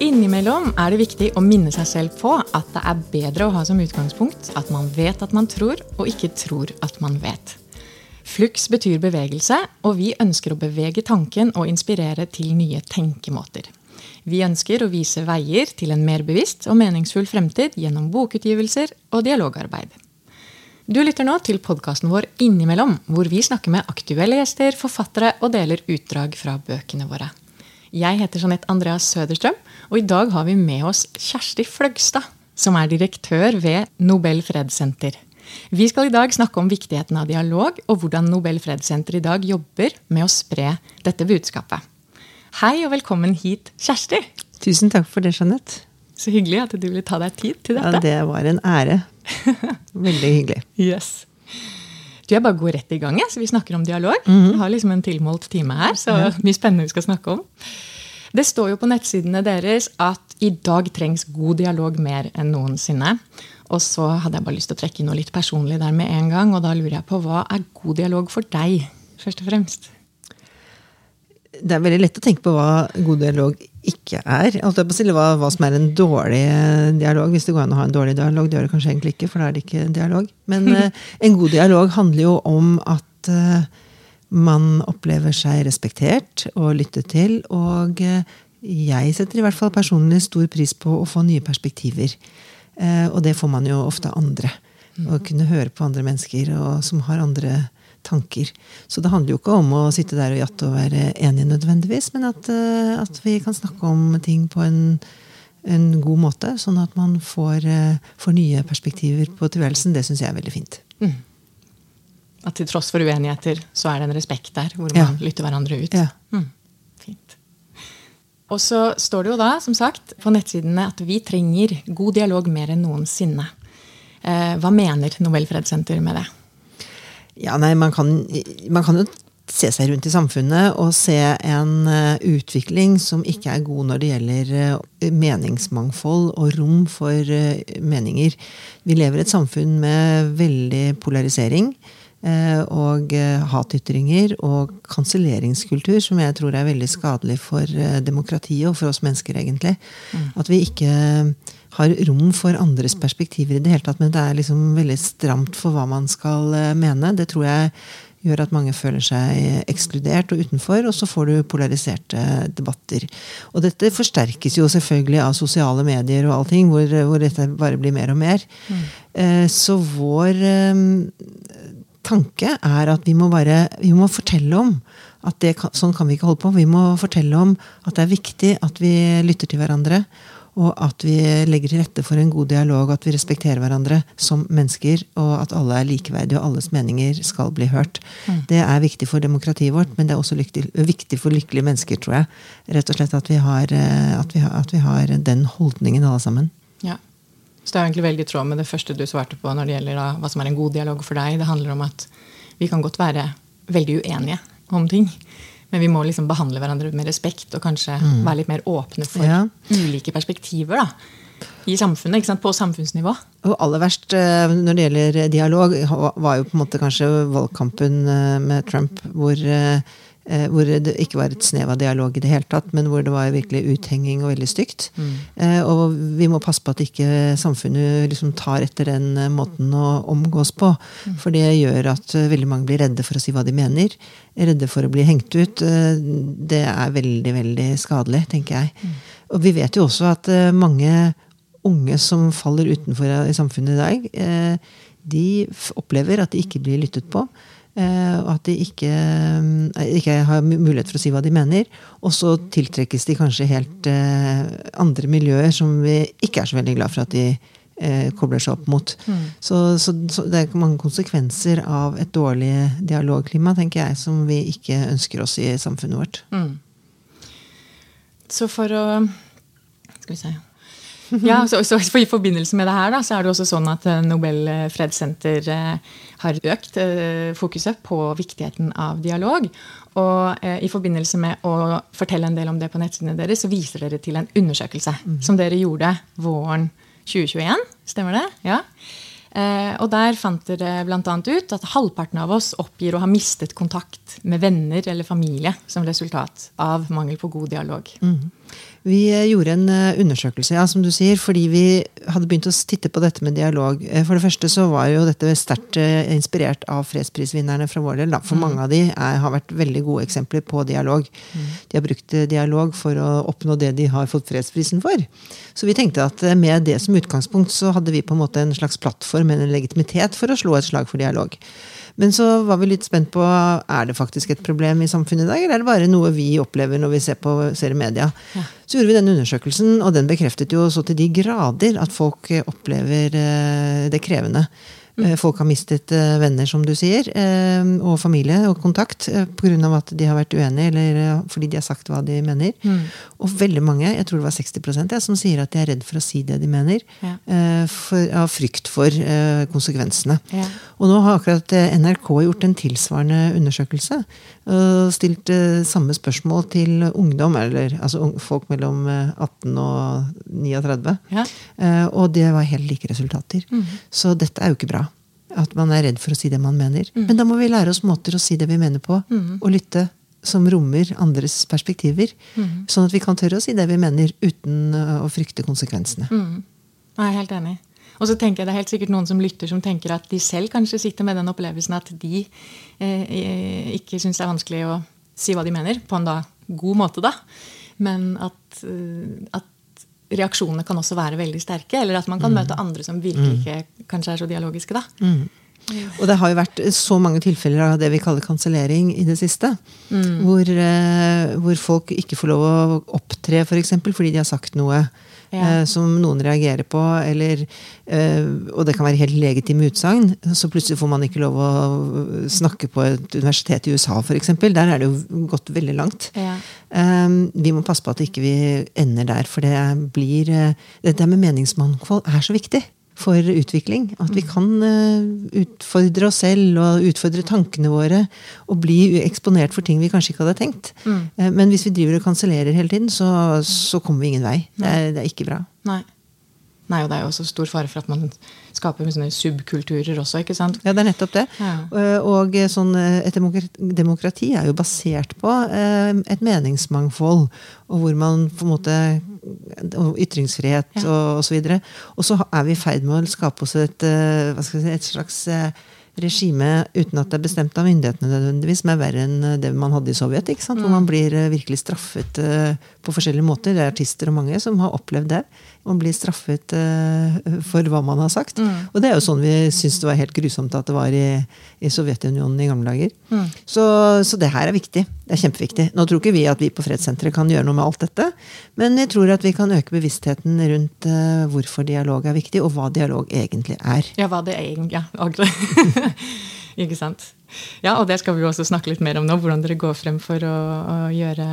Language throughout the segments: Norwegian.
Innimellom er det viktig å minne seg selv på at det er bedre å ha som utgangspunkt at man vet at man tror, og ikke tror at man vet. Flux betyr bevegelse, og vi ønsker å bevege tanken og inspirere til nye tenkemåter. Vi ønsker å vise veier til en mer bevisst og meningsfull fremtid gjennom bokutgivelser og dialogarbeid. Du lytter nå til podkasten vår Innimellom, hvor vi snakker med aktuelle gjester, forfattere og deler utdrag fra bøkene våre. Jeg heter Jeanette Andreas Søderstrøm, og i dag har vi med oss Kjersti Fløgstad, som er direktør ved Nobel fredssenter. Vi skal i dag snakke om viktigheten av dialog, og hvordan Nobel fredssenter i dag jobber med å spre dette budskapet. Hei og velkommen hit, Kjersti. Tusen takk for det, Jeanette. Så hyggelig at du ville ta deg tid til dette. Ja, Det var en ære. Veldig hyggelig. Yes. Du, Jeg bare går rett i gang, så vi snakker om dialog. Mhm. Vi har liksom en tilmålt time her, så mye spennende vi skal snakke om. Det står jo på nettsidene deres at i dag trengs god dialog mer enn noensinne. Og så hadde jeg bare lyst til å trekke inn noe litt personlig der med en gang. Og da lurer jeg på hva er god dialog for deg, først og fremst? Det er veldig lett å tenke på hva god dialog ikke er. Altså, hva, hva som er en dårlig dialog, hvis det går an å ha en dårlig dialog. Det gjør det kanskje egentlig ikke, for da er det ikke dialog. Men eh, en god dialog handler jo om at eh, man opplever seg respektert og lyttet til. Og eh, jeg setter i hvert fall personlig stor pris på å få nye perspektiver. Eh, og det får man jo ofte av andre. Å kunne høre på andre mennesker og, som har andre tanker. Så det handler jo ikke om å sitte der og jatte og være enige nødvendigvis, men at, eh, at vi kan snakke om ting på en, en god måte, sånn at man får, får nye perspektiver på tilværelsen. Det syns jeg er veldig fint. At til tross for uenigheter, så er det en respekt der, hvor Ja. man lytter hverandre ut. Ja. Mm, fint. Og så står det jo da, som sagt, på nettsidene at vi trenger god dialog mer enn noensinne. Eh, hva mener Nobelfredssenter med det? Ja, nei, man kan, man kan jo se seg rundt i samfunnet og se en eh, utvikling som ikke er god når det gjelder eh, meningsmangfold og rom for eh, meninger. Vi lever i et samfunn med veldig polarisering. Eh, Og eh, hatytringer og kanselleringskultur, som jeg tror er veldig skadelig for eh, demokratiet og for oss mennesker, egentlig. At vi ikke har rom for andres perspektiver i det hele tatt, men det er liksom veldig stramt for hva man skal mene. Det tror jeg gjør at mange føler seg ekskludert og utenfor, og så får du polariserte debatter. Og dette forsterkes jo selvfølgelig av sosiale medier og allting, hvor, hvor dette bare blir mer og mer. Eh, Så vår tanke er at vi må bare vi må fortelle om at det sånn kan vi ikke holde på. Vi må fortelle om at det er viktig at vi lytter til hverandre. Og at vi legger til rette for en god dialog, at vi respekterer hverandre som mennesker. Og at alle er likeverdige, og alles meninger skal bli hørt. Det er viktig for demokratiet vårt, men det er også viktig, viktig for lykkelige mennesker, tror jeg. Rett og slett at vi har, eh, at vi har, at vi har den holdningen, alle sammen. Ja. Så det er egentlig veldig i tråd med det første du svarte på når det gjelder da, hva som er en god dialog for deg. Det handler om at vi kan godt være veldig uenige om ting. Men vi må liksom behandle hverandre med respekt og kanskje være litt mer åpne for Ja. ulike perspektiver da, i samfunnet. På samfunnsnivå. Og aller verst eh, når det gjelder dialog, var jo på en måte kanskje valgkampen eh, med Trump, hvor, eh, hvor det ikke var et snev av dialog i det hele tatt, men hvor det var virkelig uthenging og veldig stygt. Eh, Og vi må passe på at ikke samfunnet liksom tar etter den eh, måten å omgås på. For det gjør at eh, veldig mange blir redde for å si hva de mener. Redde for å bli hengt ut. Eh, Det er veldig, veldig skadelig, tenker jeg. Og vi vet jo også at mange unge som faller utenfor i samfunnet i dag, eh, de opplever at de ikke blir lyttet på. Eh, Og at de ikke, eh, ikke har mulighet for å si hva de mener. Og så tiltrekkes de kanskje helt eh, andre miljøer som vi ikke er så veldig glad for at de eh, kobler seg opp mot. Så, så, så det er mange konsekvenser av et dårlig dialogklima tenker jeg, som vi ikke ønsker oss i samfunnet vårt. Så for å Skal vi se. Ja, så, så I forbindelse med det her da, så er det også sånn at eh, Nobel fredssenter eh, har økt eh, fokuset på viktigheten av dialog. Og eh, i forbindelse med å fortelle en del om det på nettsidene deres, så viser dere til en undersøkelse som dere gjorde våren 2021. Stemmer det? Ja. Eh, og der fant dere bl.a. ut at halvparten av oss oppgir å ha mistet kontakt med venner eller familie som resultat av mangel på god dialog. Vi eh, gjorde en eh, undersøkelse, ja, som du sier, fordi vi hadde begynt å titte på dette med dialog. Eh, for det første så var jo dette sterkt inspirert av fredsprisvinnerne fra vår del. Da. For mm. mange av de er, har vært veldig gode eksempler på dialog. Mm. De har brukt dialog for å oppnå det de har fått fredsprisen for. Så vi tenkte at med det som utgangspunkt så hadde vi på en måte en slags plattform, en legitimitet for å slå et slag for dialog. Men så var vi litt spent på er det faktisk et problem i samfunnet i dag, eller er det bare noe vi opplever når vi ser på ser i media. Ja. Så gjorde vi denne undersøkelsen, og den bekreftet jo så til de grader at folk opplever eh, det krevende. Mm. Folk har mistet eh, venner, som du sier, eh, og familie og kontakt pga. at de har vært uenige, eller fordi de har sagt hva de mener. Mm. Og veldig mange, jeg tror det var 60 jeg, som sier at de er redd for å si det de mener. Ja. For, av frykt for konsekvensene. Ja. Og nå har akkurat NRK gjort en tilsvarende undersøkelse. Og stilt samme spørsmål til ungdom, eller altså folk mellom 18 og 39. Og det var helt like resultater. Mm. Så dette er jo ikke bra. At man er redd for å si det man mener. Mm. Men da må vi lære oss måter å si det vi mener på, mm. og lytte som rommer andres perspektiver. Mm. Sånn at vi kan tørre å si det vi mener, uten uh, å frykte konsekvensene. Mm. Jeg er helt enig. Og så tenker jeg Det er helt sikkert noen som lytter, som tenker at de selv kanskje sitter med den opplevelsen at de eh, ikke syns det er vanskelig å si hva de mener, på en da god måte, da. Men at, uh, at reaksjonene kan også være veldig sterke. Eller at man kan mm. møte andre som virkelig mm. ikke kanskje er så dialogiske. da. Mm. Og det har jo vært så mange tilfeller av det vi kaller kansellering i det siste. Mm. Hvor, eh, hvor, folk ikke får lov å opptre for eksempel, fordi de har sagt noe ja. Eh, som noen reagerer på. Eller, eh, og det kan være helt legitime utsagn. Så plutselig får man ikke lov å snakke på et universitet i USA, f.eks. Der er det jo gått veldig langt. Ja. Eh, vi må passe på at ikke vi ikke ender der, for det blir Det med meningsmangfold er så viktig for utvikling. At vi kan eh, utfordre oss selv og utfordre tankene våre. Og bli eksponert for ting vi kanskje ikke hadde tenkt. Mm. Eh, men hvis vi driver og kansellerer hele tiden, så, så, kommer vi ingen vei. Det er, det er ikke bra. Nei. Nei, og det er jo også stor fare for at man skaper sånne subkulturer også. ikke sant? Ja, det er nettopp det. Ja. Eh, og sånn, et demokrati er jo basert på et meningsmangfold, og hvor man på en måte ytringsfrihet ja. og osv. Og, så er vi i ferd med å skape oss et, eh, si, et slags eh, regime uten at det er bestemt av myndighetene nødvendigvis, som er verre enn det man hadde i Sovjet. ikke sant? Mm. Hvor man blir eh, virkelig straffet på forskjellige måter. Det er artister og mange som har opplevd det. Man blir straffet uh, for hva man har sagt. Mm. Og det er jo sånn vi syns det var helt grusomt at det var i, i Sovjetunionen i gamle dager. Mm. Så, så, det her er viktig. Det er kjempeviktig. Nå tror ikke vi at vi på Fredssenteret kan gjøre noe med alt dette, men jeg tror at vi kan øke bevisstheten rundt uh, hvorfor dialog er viktig, og hva dialog egentlig er. Ja, hva det er egentlig ja, Ikke sant. Ja, og det skal vi jo også snakke litt mer om nå, hvordan dere går frem for å, å gjøre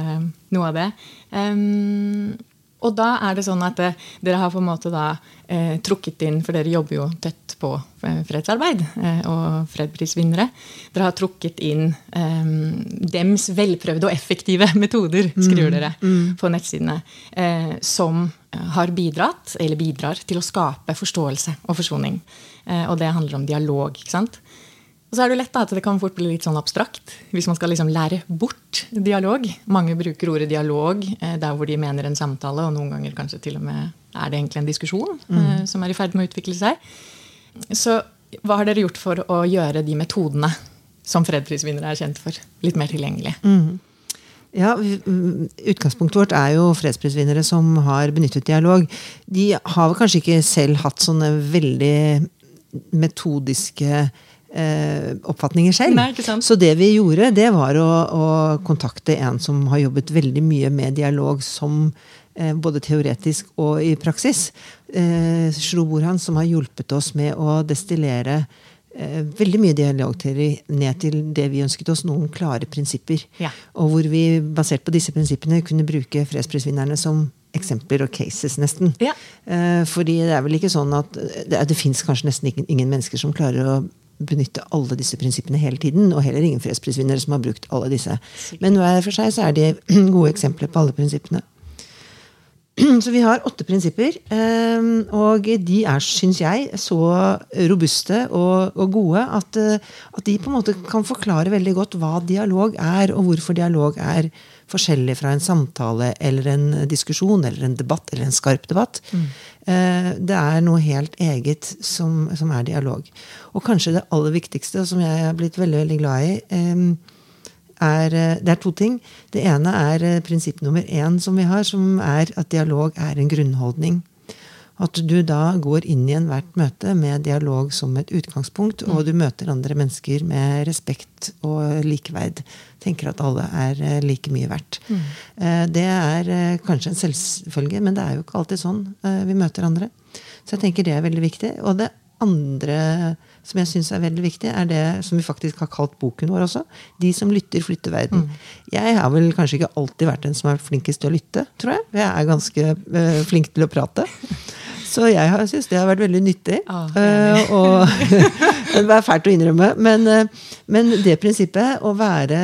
noe av det. Um, og da er det sånn at eh, dere har på en måte da eh, trukket inn, for dere jobber jo tett på eh, fredsarbeid eh, og fredsprisvinnere. Dere har trukket inn eh, dems velprøvde og effektive metoder, skriver mm, dere mm. på nettsidene, eh, som har bidratt, eller bidrar, til å skape forståelse og forsoning. og det handler om dialog. ikke sant? Og så er det lett da, at det kan fort bli litt sånn abstrakt hvis man skal liksom lære bort dialog. Mange bruker ordet dialog eh, der hvor de mener en samtale, og noen ganger kanskje til og med er det egentlig en diskusjon mm. eh, som er i ferd med å utvikle seg. Så hva har dere gjort for å gjøre de metodene som fredsprisvinnere er kjent for, litt mer tilgjengelige? Mm. Ja, Utgangspunktet vårt er jo fredsprisvinnere som har benyttet dialog. De har kanskje ikke selv hatt sånne veldig metodiske oppfatninger selv. Nei, så det vi gjorde, det var å, å, kontakte en som har jobbet veldig mye med dialog som eh, både teoretisk og i praksis. Eh, Shro Borhan, som har hjulpet oss med å destillere eh, veldig mye dialogteori ned til det vi ønsket oss, noen klare prinsipper. Ja. Og hvor vi basert på disse prinsippene kunne bruke fredsprisvinnerne som eksempler og cases, nesten. Ja. Eh, fordi det er vel ikke sånn at det, det fins kanskje nesten ingen mennesker som klarer å benytte alle disse prinsippene hele tiden. Og heller ingen fredsprisvinnere som har brukt alle disse. Men hver for seg så er de gode eksempler på alle prinsippene. Så vi har åtte prinsipper. eh, Og de er, syns jeg, så robuste og, og gode at, eh, at de på en måte kan forklare veldig godt hva dialog er, og hvorfor dialog er forskjellig fra en samtale eller en diskusjon eller en debatt eller en skarp debatt. Mm. Det er noe helt eget som, som er dialog. Og kanskje det aller viktigste, som jeg er blitt veldig, veldig glad i, eh, er, eh, det er to ting. Det ene er eh, prinsipp nummer én som vi har, som er at dialog er en grunnholdning. At du da går inn i enhvert møte med dialog som et utgangspunkt, og du møter andre mennesker med respekt og likeverd. Tenker at alle er eh, like mye verdt. Eh, Det er eh, kanskje en selvfølge, men det er jo ikke alltid sånn vi møter andre. Så jeg tenker det er veldig viktig. Og det andre som jeg syns er veldig viktig, er det som vi faktisk har kalt boken vår også. De som lytter, flytter verden. Jeg har vel kanskje ikke alltid vært den som er flinkest til å lytte, tror jeg. Jeg er ganske eh, flink til å prate. Så jeg har- syns det har vært veldig nyttig. Ah, uh, og Det er fælt å innrømme. Men, uh, men det prinsippet å være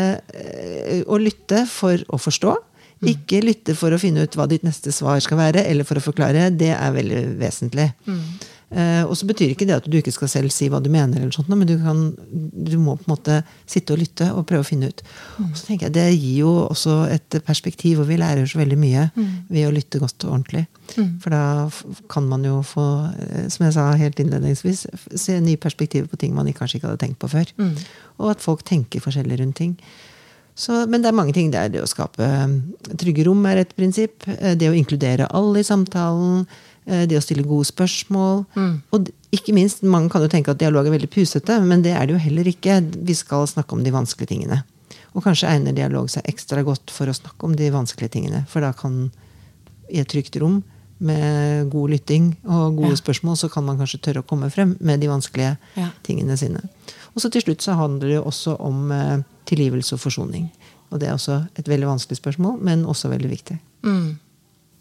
Å lytte for å forstå. Ikke lytte for å finne ut hva ditt neste svar skal være, eller for å forklare. Det er veldig vesentlig. Eh, og så betyr ikke det at du ikke skal selv si hva du mener, eller sånt, men du, kan, du må på en måte sitte og lytte og prøve å finne ut. Og så tenker jeg Det gir jo også et perspektiv, og vi lærer så veldig mye ved å lytte godt og ordentlig. For da kan man jo få, eh, som jeg sa helt innledningsvis, se nye perspektiver på ting man kanskje ikke hadde tenkt på før. Og at folk tenker forskjellig rundt ting. Så, men det er mange ting. Det er det å skape eh, trygge rom er et prinsipp. Det å inkludere alle i samtalen. Eh, Det å stille gode spørsmål. Og ikke minst, mange kan jo tenke at dialog er veldig pusete, men det er det jo heller ikke. Vi skal snakke om de vanskelige tingene. Og kanskje egner dialog seg ekstra godt for å snakke om de vanskelige tingene. For da kan, i et trygt rom, med god lytting og gode Ja. spørsmål, så kan man kanskje tørre å komme frem med de vanskelige Ja. tingene sine. Og så til slutt så handler det jo også om eh, tilgivelse og forsoning. Og det er også et veldig vanskelig spørsmål, men også veldig viktig. Mm.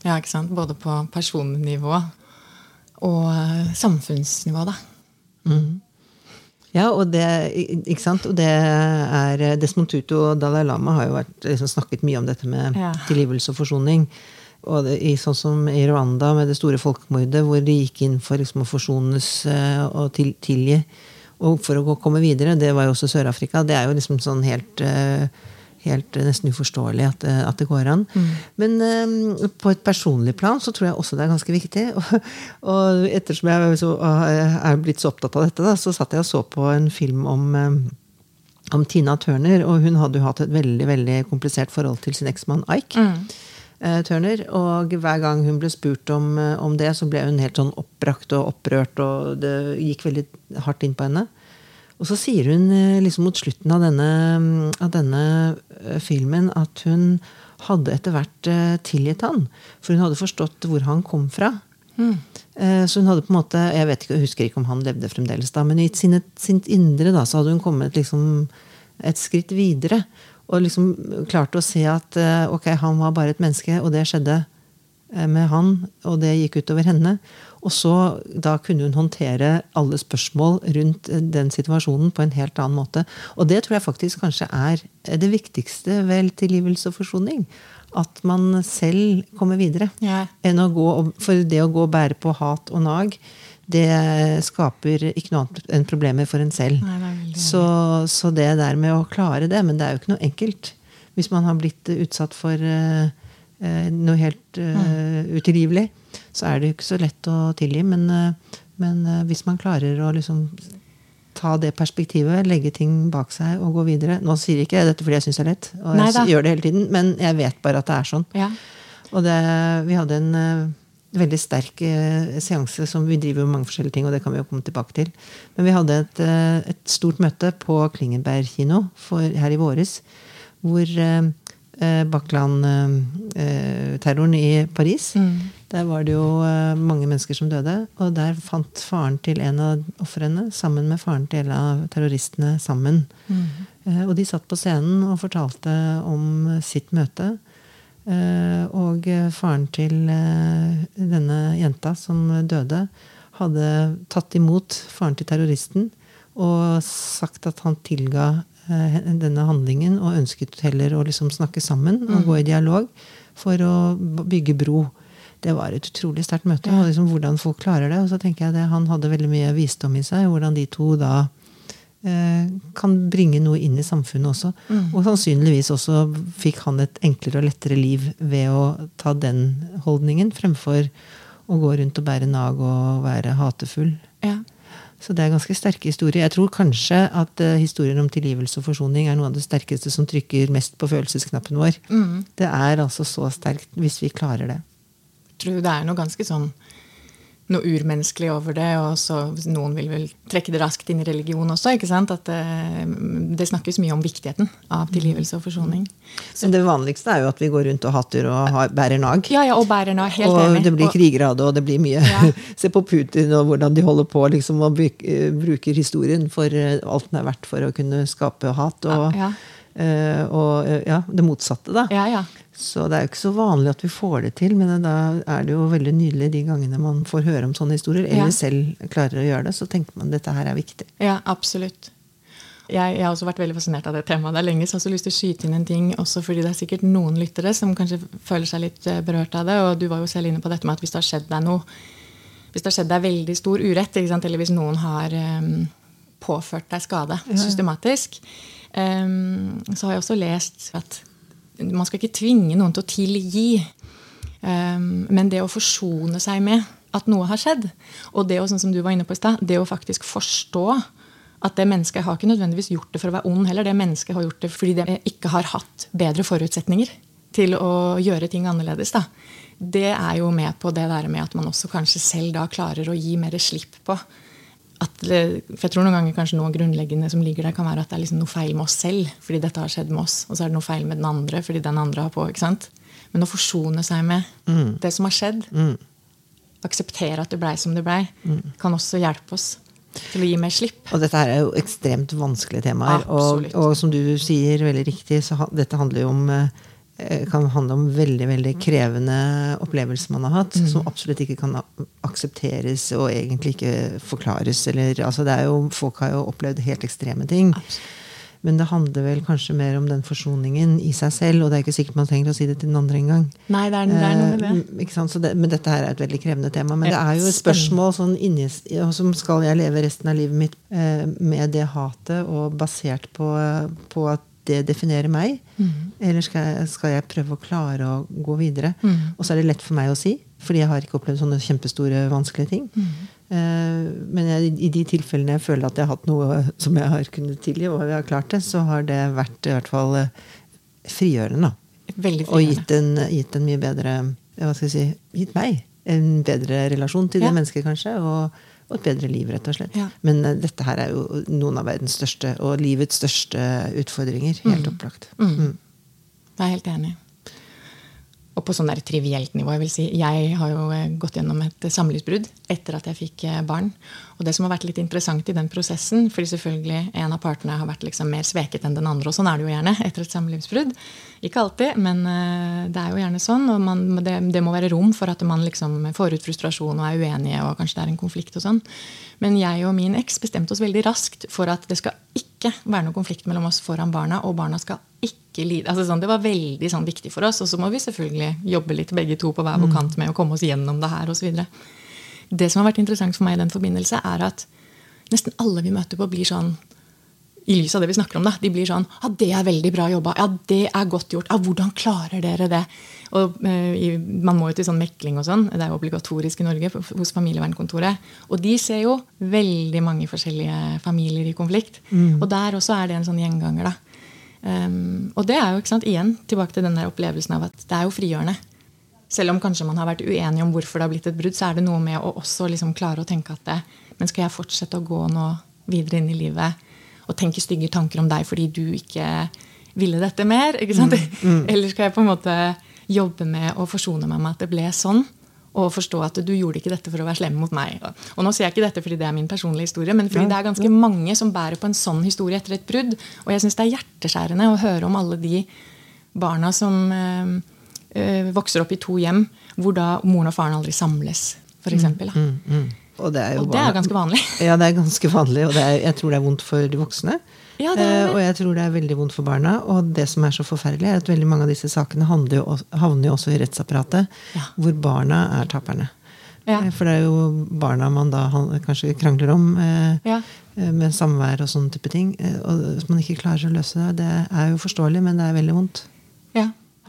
Ja, ikke sant? Både på personnivå og eh, samfunnsnivå, da. Ja, og det, ikke sant? Og det er Desmond Tutu og Dalai Lama har jo vært, liksom, snakket mye om dette med Ja. tilgivelse og forsoning. Og det, i, sånn som i Rwanda med det store folkemordet, hvor de gikk inn for liksom, å forsones eh, og til, tilgi. Og for å gå, komme videre. Det var jo også Sør-Afrika. Det er jo liksom sånn helt eh, Helt eh, nesten uforståelig at, det- at det går an. Men um, på et personlig plan så tror jeg også det er ganske viktig. Og, og ettersom jeg så, er blitt så opptatt av dette, da, så satt jeg og så på en film om eh, om Tina Turner, og hun hadde jo hatt et veldig veldig komplisert forhold til sin eksmann Ike. Mm. Turner, Og hver gang hun ble spurt om, eh, om det, så ble hun helt sånn oppbrakt og opprørt, og det gikk veldig hardt inn på henne. Og så sier hun eh, liksom mot slutten av denne, av denne eh, filmen at hun hadde etter hvert eh, tilgitt han. For hun hadde forstått hvor han kom fra. Mm. Så hun hadde på en måte, Jeg vet ikke, jeg husker ikke om han levde fremdeles, da, men i sine, sitt indre da, så hadde hun kommet liksom et skritt videre. Og liksom klarte å se at ok, han var bare et menneske, og det skjedde med han, og det gikk utover henne. Og så da kunne hun håndtere alle spørsmål rundt eh, den situasjonen på en helt annen måte. Og det tror jeg faktisk kanskje er eh, det viktigste vel tilgivelse og forsoning. At man selv kommer videre. Ja. Gå, for det å gå og bære på hat og nag, det skaper ikke noe annet enn problemer for en selv. Nei, det så, så det der med å klare det, men det er jo ikke noe enkelt. Hvis man har blitt utsatt for uh, noe helt uh, utilgivelig, så er det jo ikke så lett å tilgi. Men, eh, men eh, hvis man klarer å liksom ta det perspektivet, legge ting bak seg og gå videre Nå sier ikke jeg dette fordi jeg syns det er lett, og jeg Neida. gjør det hele tiden, men jeg vet bare at det er sånn. Ja. Og det, vi hadde en eh, veldig sterk eh, seanse som vi driver med mange forskjellige ting, og det kan vi jo komme tilbake til. Men vi hadde et, eh, et stort møte på Klingenberg kino for, her i våres, hvor eh, eh, Bakland-terroren i Paris Der var det jo eh, mange mennesker som døde. Og der fant faren til en av ofrene sammen med faren til en av terroristene sammen. Mm. og de satt på scenen og fortalte om sitt møte. Eh, og faren til denne jenta som døde, hadde tatt imot faren til terroristen og sagt at han tilga denne handlingen og ønsket heller å liksom snakke sammen og gå i dialog for å bygge bro. Det var et utrolig sterkt møte. og liksom Hvordan folk klarer det. Og så tenker jeg det, Han hadde veldig mye visdom i seg. Hvordan de to da eh, kan bringe noe inn i samfunnet også. Mm. Og sannsynligvis også fikk han et enklere og lettere liv ved å ta den holdningen, fremfor å gå rundt og bære nag og være hatefull. Ja. Så det er ganske sterke historier. Jeg tror kanskje at uh, historien om tilgivelse og forsoning er noe av det sterkeste som trykker mest på følelsesknappen vår. Mm. Det er altså så sterkt hvis vi klarer det. Tror det er noe ganske sånn noe urmenneskelig over det. Og så noen vil vel trekke det raskt inn i religion også. ikke sant? At det, det snakkes mye om viktigheten av tilgivelse og forsoning. Så det vanligste er jo at vi går rundt og hatter og har, bærer nag. Ja, ja, og bærer nag, helt og enig. det blir kriger av det, og det blir mye Ja. Se på Putin og hvordan de holder på liksom, og eh, bruker historien for eh, alt den er verdt for å kunne skape hat. Og, Ja. eh, og eh, ja, det motsatte, da. Ja, ja. Så det er jo ikke så vanlig at vi får det til, men da er det jo veldig nydelig de gangene man får høre om sånne historier, eller Ja. selv klarer å gjøre det, så tenker man at dette her er viktig. Ja, absolutt. Jeg, jeg har også vært veldig fascinert av det temaet. Det er lenge, så jeg har også lyst til å skyte inn en ting, også fordi det er sikkert noen lyttere som kanskje føler seg litt eh, berørt av det. Og du var jo selv inne på dette med at hvis det har skjedd deg noe Hvis det har skjedd deg veldig stor urett, eller hvis noen har em, påført deg skade systematisk, Um, så har jeg også lest at man skal ikke tvinge noen til å tilgi. Um, men det å forsone seg med at noe har skjedd, og det å, sånn som du var inne på i sted, det å faktisk forstå at det mennesket har ikke nødvendigvis gjort det for å være ond heller. Det mennesket har gjort det fordi det ikke har hatt bedre forutsetninger til å gjøre ting annerledes. Da. Det er jo med på det der med at man også kanskje selv da klarer å gi mer slipp på. At for jeg tror noen ganger kanskje noe grunnleggende som ligger der, kan være at det er liksom noe feil med oss selv fordi dette har skjedd med oss. Og så er det noe feil med den andre fordi den andre har på. ikke sant? Men å forsone seg med det som har skjedd, akseptere at det blei som det blei, kan også hjelpe oss til å gi mer slipp. Og dette her er jo ekstremt vanskelige temaer. Og, og som du sier veldig riktig, så ha, dette handler jo om eh, kan handle om veldig veldig krevende opplevelser man har hatt, Mm. som absolutt ikke kan aksepteres og egentlig ikke forklares. Eller, altså det er jo, folk har jo opplevd helt ekstreme ting. Absolutt. Men det handler vel kanskje mer om den forsoningen i seg selv, og det er ikke sikkert man trenger å si det til den andre engang. Nei, det er, det er noe med det. Eh, sant? Så det, men dette her er et veldig krevende tema. Men det er jo et spørsmål sånn inni som Skal jeg leve resten av livet mitt eh, med det hatet og basert på, på at det definerer meg? Mm. Eller skal jeg, skal jeg prøve å klare å gå videre? Mm. Og så er det lett for meg å si, fordi jeg har ikke opplevd sånne kjempestore, vanskelige ting. Mm. Eh, men jeg, i de tilfellene jeg føler at jeg har hatt noe som jeg har kunnet tilgi, og jeg har klart det, så har det vært i hvert fall frigjørende. frigjørende. Og gitt en, gitt en mye bedre Hva skal jeg si Gitt meg en bedre relasjon til Ja. det mennesket, kanskje. Og, og et bedre liv, rett og slett. Ja. Men uh, dette her er jo noen av verdens største og livets største utfordringer. Helt opplagt. Mm. Jeg er helt enig. Og på sånn der trivielt nivå. Jeg vil si, jeg har jo eh, gått gjennom et samlivsbrudd etter at jeg fikk eh, barn. Og det som har vært litt interessant i den prosessen, fordi selvfølgelig en av partene har vært liksom mer sveket enn den andre, og sånn er det jo gjerne etter et samlivsbrudd. Ikke alltid, men eh, det er jo gjerne sånn. Og man, det, det må være rom for at man liksom får ut frustrasjon og er uenige, og kanskje det er en konflikt og sånn. Men jeg og min eks bestemte oss veldig raskt for at det skal ikke være noe konflikt mellom oss foran barna, og barna skal ikke lide. Altså sånn, det var veldig sånn, viktig for oss. Og så må vi selvfølgelig jobbe litt begge to på hver vår kant med å komme oss gjennom det her osv. Det som har vært interessant for meg i den forbindelse, er at nesten alle vi møter på, blir sånn i lys av det vi snakker om, da, de blir sånn ja, 'Det er veldig bra jobba. Ja, det er godt gjort. Ja, hvordan klarer dere det?' Og eh, Man må jo til sånn mekling og sånn. Det er jo obligatorisk i Norge hos familievernkontoret. Og de ser jo veldig mange forskjellige familier i konflikt. Og der også er det en sånn gjenganger. da. Um, og det er jo ikke sant, igjen tilbake til den der opplevelsen av at det er jo frigjørende. Selv om kanskje man har vært uenig om hvorfor det har blitt et brudd, så er det noe med å også liksom klare å tenke at det, Men skal jeg fortsette å gå nå videre inn i livet og tenke stygge tanker om deg fordi du ikke ville dette mer? ikke sant? Eller skal jeg på en måte jobbe med å forsone meg med at det ble sånn? Og forstå at du gjorde ikke dette for å være slem mot meg. Og nå sier jeg ikke dette fordi det er min personlige historie, men fordi det er ganske mange som bærer på en sånn historie etter et brudd. Og jeg syns det er hjerteskjærende å høre om alle de barna som øh, øh, vokser opp i to hjem hvor da moren og faren aldri samles, f.eks. Mm, mm. Og det er jo Og det er ganske vanlig. Ja, det er ganske vanlig, og det er, jeg tror det er vondt for de voksne. Ja, Eh, og jeg tror det er veldig vondt for barna. Og det som er så forferdelig, er at veldig mange av disse sakene jo, havner jo også i rettsapparatet, Ja. hvor barna er taperne. Ja. Eh, For det er jo barna man da kanskje krangler om eh, eh, med samvær og sånne type ting. Og hvis man ikke klarer å løse det, det er jo forståelig, men det er veldig vondt.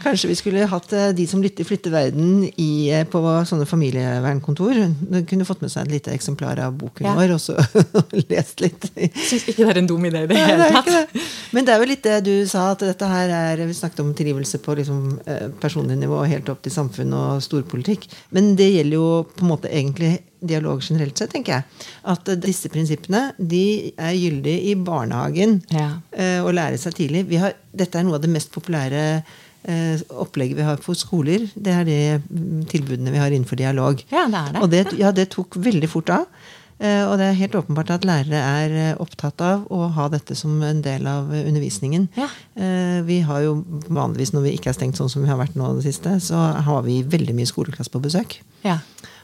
Kanskje vi skulle hatt eh, de som lytter flytter verden i, eh, på sånne familievernkontor. De kunne fått med seg et lite eksemplar av boken Ja. vår og så lest litt. Syns ikke det er en dum idé i det hele tatt. det. Men det er jo litt det du sa, at dette her er Vi snakket om tilgivelse på liksom, eh, personlig nivå og helt opp til samfunn og storpolitikk. Men det gjelder jo på en måte egentlig dialog generelt sett, tenker jeg. At disse prinsippene de er gyldige i barnehagen. Ja. Å lære seg tidlig. Vi har, dette er noe av det mest populære opplegget vi har på skoler. Det er de mm, tilbudene vi har innenfor dialog. Ja, det er det. Og det, ja, det tok veldig fort av. Eh, Og det er helt åpenbart at lærere er eh, opptatt av å ha dette som en del av eh, undervisningen. Ja. Eh, Vi har jo vanligvis, når vi ikke er stengt sånn som vi har vært nå det siste, så har vi veldig mye skoleklasse på besøk. Ja.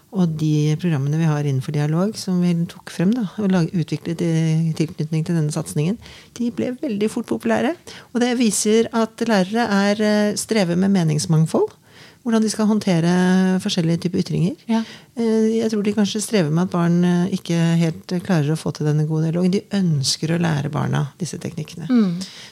Og de programmene vi har innenfor dialog, som vi tok frem da, og utviklet i tilknytning til denne satsingen, de ble veldig fort populære. Og det viser at lærere er eh, strever med meningsmangfold. Hvordan de skal håndtere forskjellige typer ytringer. Ja. Eh, Jeg tror de kanskje strever med at barn eh, ikke helt klarer å få til denne gode dialogen. De ønsker å lære barna disse teknikkene.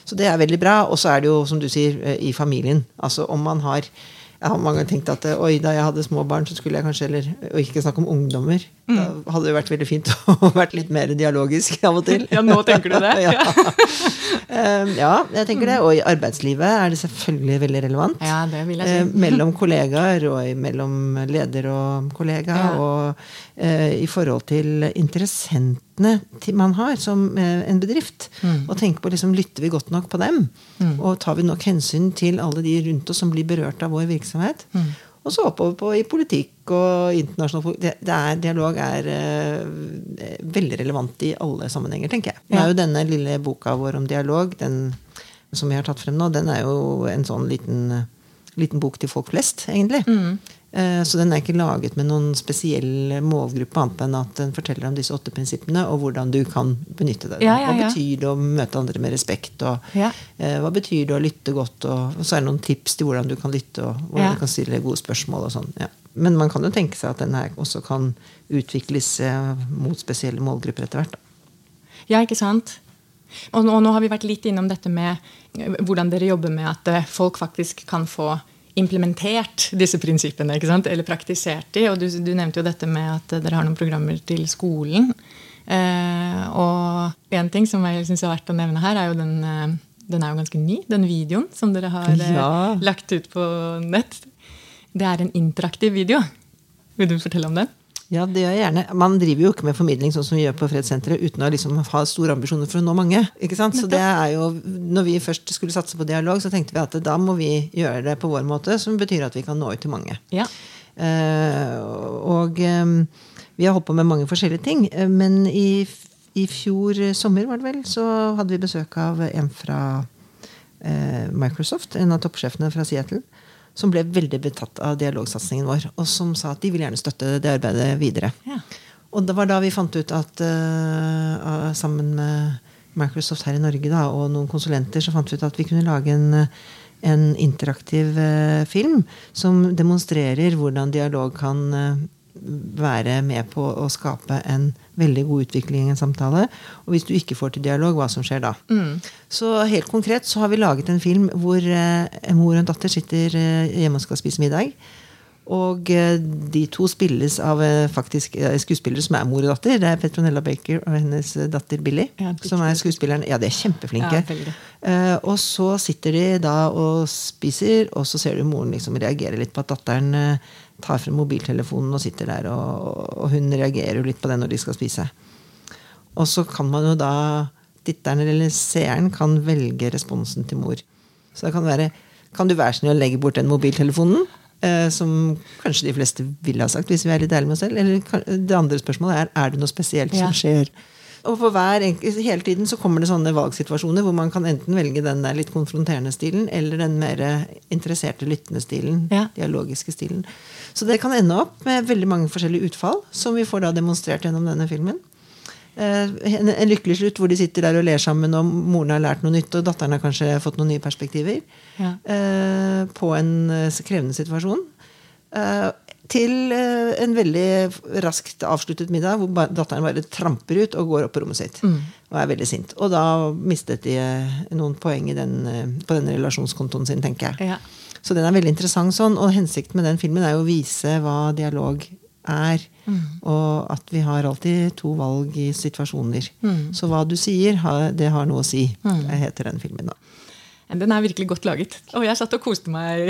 Så det er veldig bra. Og så er det jo, som du sier, i familien. Altså om man har jeg har mange ganger tenkt at eh, oi, da jeg hadde små barn, så skulle jeg kanskje eller, Og ikke snakke om ungdommer. Da hadde det vært veldig fint å vært litt mer dialogisk av og til. Ja, nå tenker du det? ja. Um, ja, jeg tenker det. Og i arbeidslivet er det selvfølgelig veldig relevant. Ja, det vil jeg si. Eh, mellom kollegaer og mellom leder og kollega. Ja. Og eh, i forhold til interessentene til man har som eh, en bedrift. Mm. Og tenke på liksom, lytter vi godt nok på dem? Og tar vi nok hensyn til alle de rundt oss som blir berørt av vår virksomhet? Mm. Og så oppover på i politikk og internasjonal politikk. Det, det er, dialog er eh, veldig relevant i alle sammenhenger, tenker jeg. Nå er jo denne lille boka vår om dialog, den som vi har tatt frem nå, den er jo en sånn liten, liten bok til folk flest, egentlig. Mm. Eh, Så den er ikke laget med noen spesiell målgruppe, annet enn at den forteller om disse åtte prinsippene, og hvordan du kan benytte det. Ja, ja, Hva betyr det å møte andre med respekt? Og Ja. eh, hva betyr det å lytte godt? Og, og så er det noen tips til hvordan du kan lytte, og hvordan Ja. du kan stille gode spørsmål. og sånn. Ja. Men man kan jo tenke seg at den her også kan utvikles eh, mot spesielle målgrupper etter hvert. Da. Ja, ikke sant? Og nå, nå har vi vært litt innom dette med hvordan dere jobber med at folk faktisk kan få implementert disse prinsippene, eller praktisert de. Og du, du nevnte jo dette med at eh, dere har noen programmer til skolen. Eh, og en ting som jeg syns er verdt å nevne her, er jo den, eh, den er jo ganske ny, den videoen som dere har eh, Ja. lagt ut på nett. Det er en interaktiv video. Vil du fortelle om den? Ja, det gjør jeg gjerne. Man driver jo ikke med formidling sånn som vi gjør på Fredssenteret uten å liksom ha store ambisjoner for å nå mange. ikke sant? Så det er jo, når vi først skulle satse på dialog, så tenkte vi at da må vi gjøre det på vår måte, som betyr at vi kan nå ut til mange. Ja. Uh, og um, vi har holdt på med mange forskjellige ting. eh, Men i, i fjor sommer var det vel, så hadde vi besøk av en fra uh, Microsoft, en av toppsjefene fra Seattle, som ble veldig betatt av dialogsatsingen vår, og som sa at de vil gjerne støtte det arbeidet videre. Ja. Og det var da vi fant ut at uh, sammen med Microsoft her i Norge da, og noen konsulenter, så fant vi ut at vi kunne lage en, en interaktiv uh, film som demonstrerer hvordan dialog kan uh, være med på å skape en veldig god utvikling i en samtale. Og hvis du ikke får til dialog, hva som skjer da. Så helt konkret så har vi laget en film hvor eh, en mor og en datter sitter eh, hjemme og skal spise middag. Og eh, de to spilles av eh, faktisk eh, skuespillere som er mor og datter. Det er Petronella Baker og hennes eh, datter Billy. Ja, som er skuespilleren. Ja, de er kjempeflinke. Ja. Eh, og så sitter de da og spiser, og så ser du moren liksom reagere litt på at datteren tar frem mobiltelefonen og sitter der, og, og hun reagerer jo litt på det når de skal spise. Og så kan man jo da Titteren eller seeren kan velge responsen til mor. Så det kan være Kan du være snill å legge bort den mobiltelefonen? Eh, som kanskje de fleste ville ha sagt, hvis vi er litt ærlige med oss selv. Eller det andre spørsmålet er er det noe spesielt Ja. som skjer Og for hver enkelt, hele tiden så kommer det sånne valgsituasjoner hvor man kan enten velge den der litt konfronterende stilen eller den mer interesserte, lyttende stilen. Ja. Dialogiske stilen. Så det kan ende opp med veldig mange forskjellige utfall, som vi får da demonstrert gjennom denne filmen. Eh, En, en lykkelig slutt hvor de sitter der og ler sammen, og moren har lært noe nytt, og datteren har kanskje fått noen nye perspektiver. Ja. eh, På en eh, krevende situasjon. Til eh, en veldig raskt avsluttet middag hvor datteren bare tramper ut og går opp på rommet sitt. Og er veldig sint. Og da mistet de eh, noen poeng den, eh, på den relasjonskontoen sin, tenker jeg. Ja. Så den er veldig interessant sånn, og hensikten med den filmen er jo å vise hva dialog er. Og at vi har alltid to valg i situasjoner. Så hva du sier, det har noe å si. Det heter den filmen, da. Den er virkelig godt laget. Og jeg satt og koste meg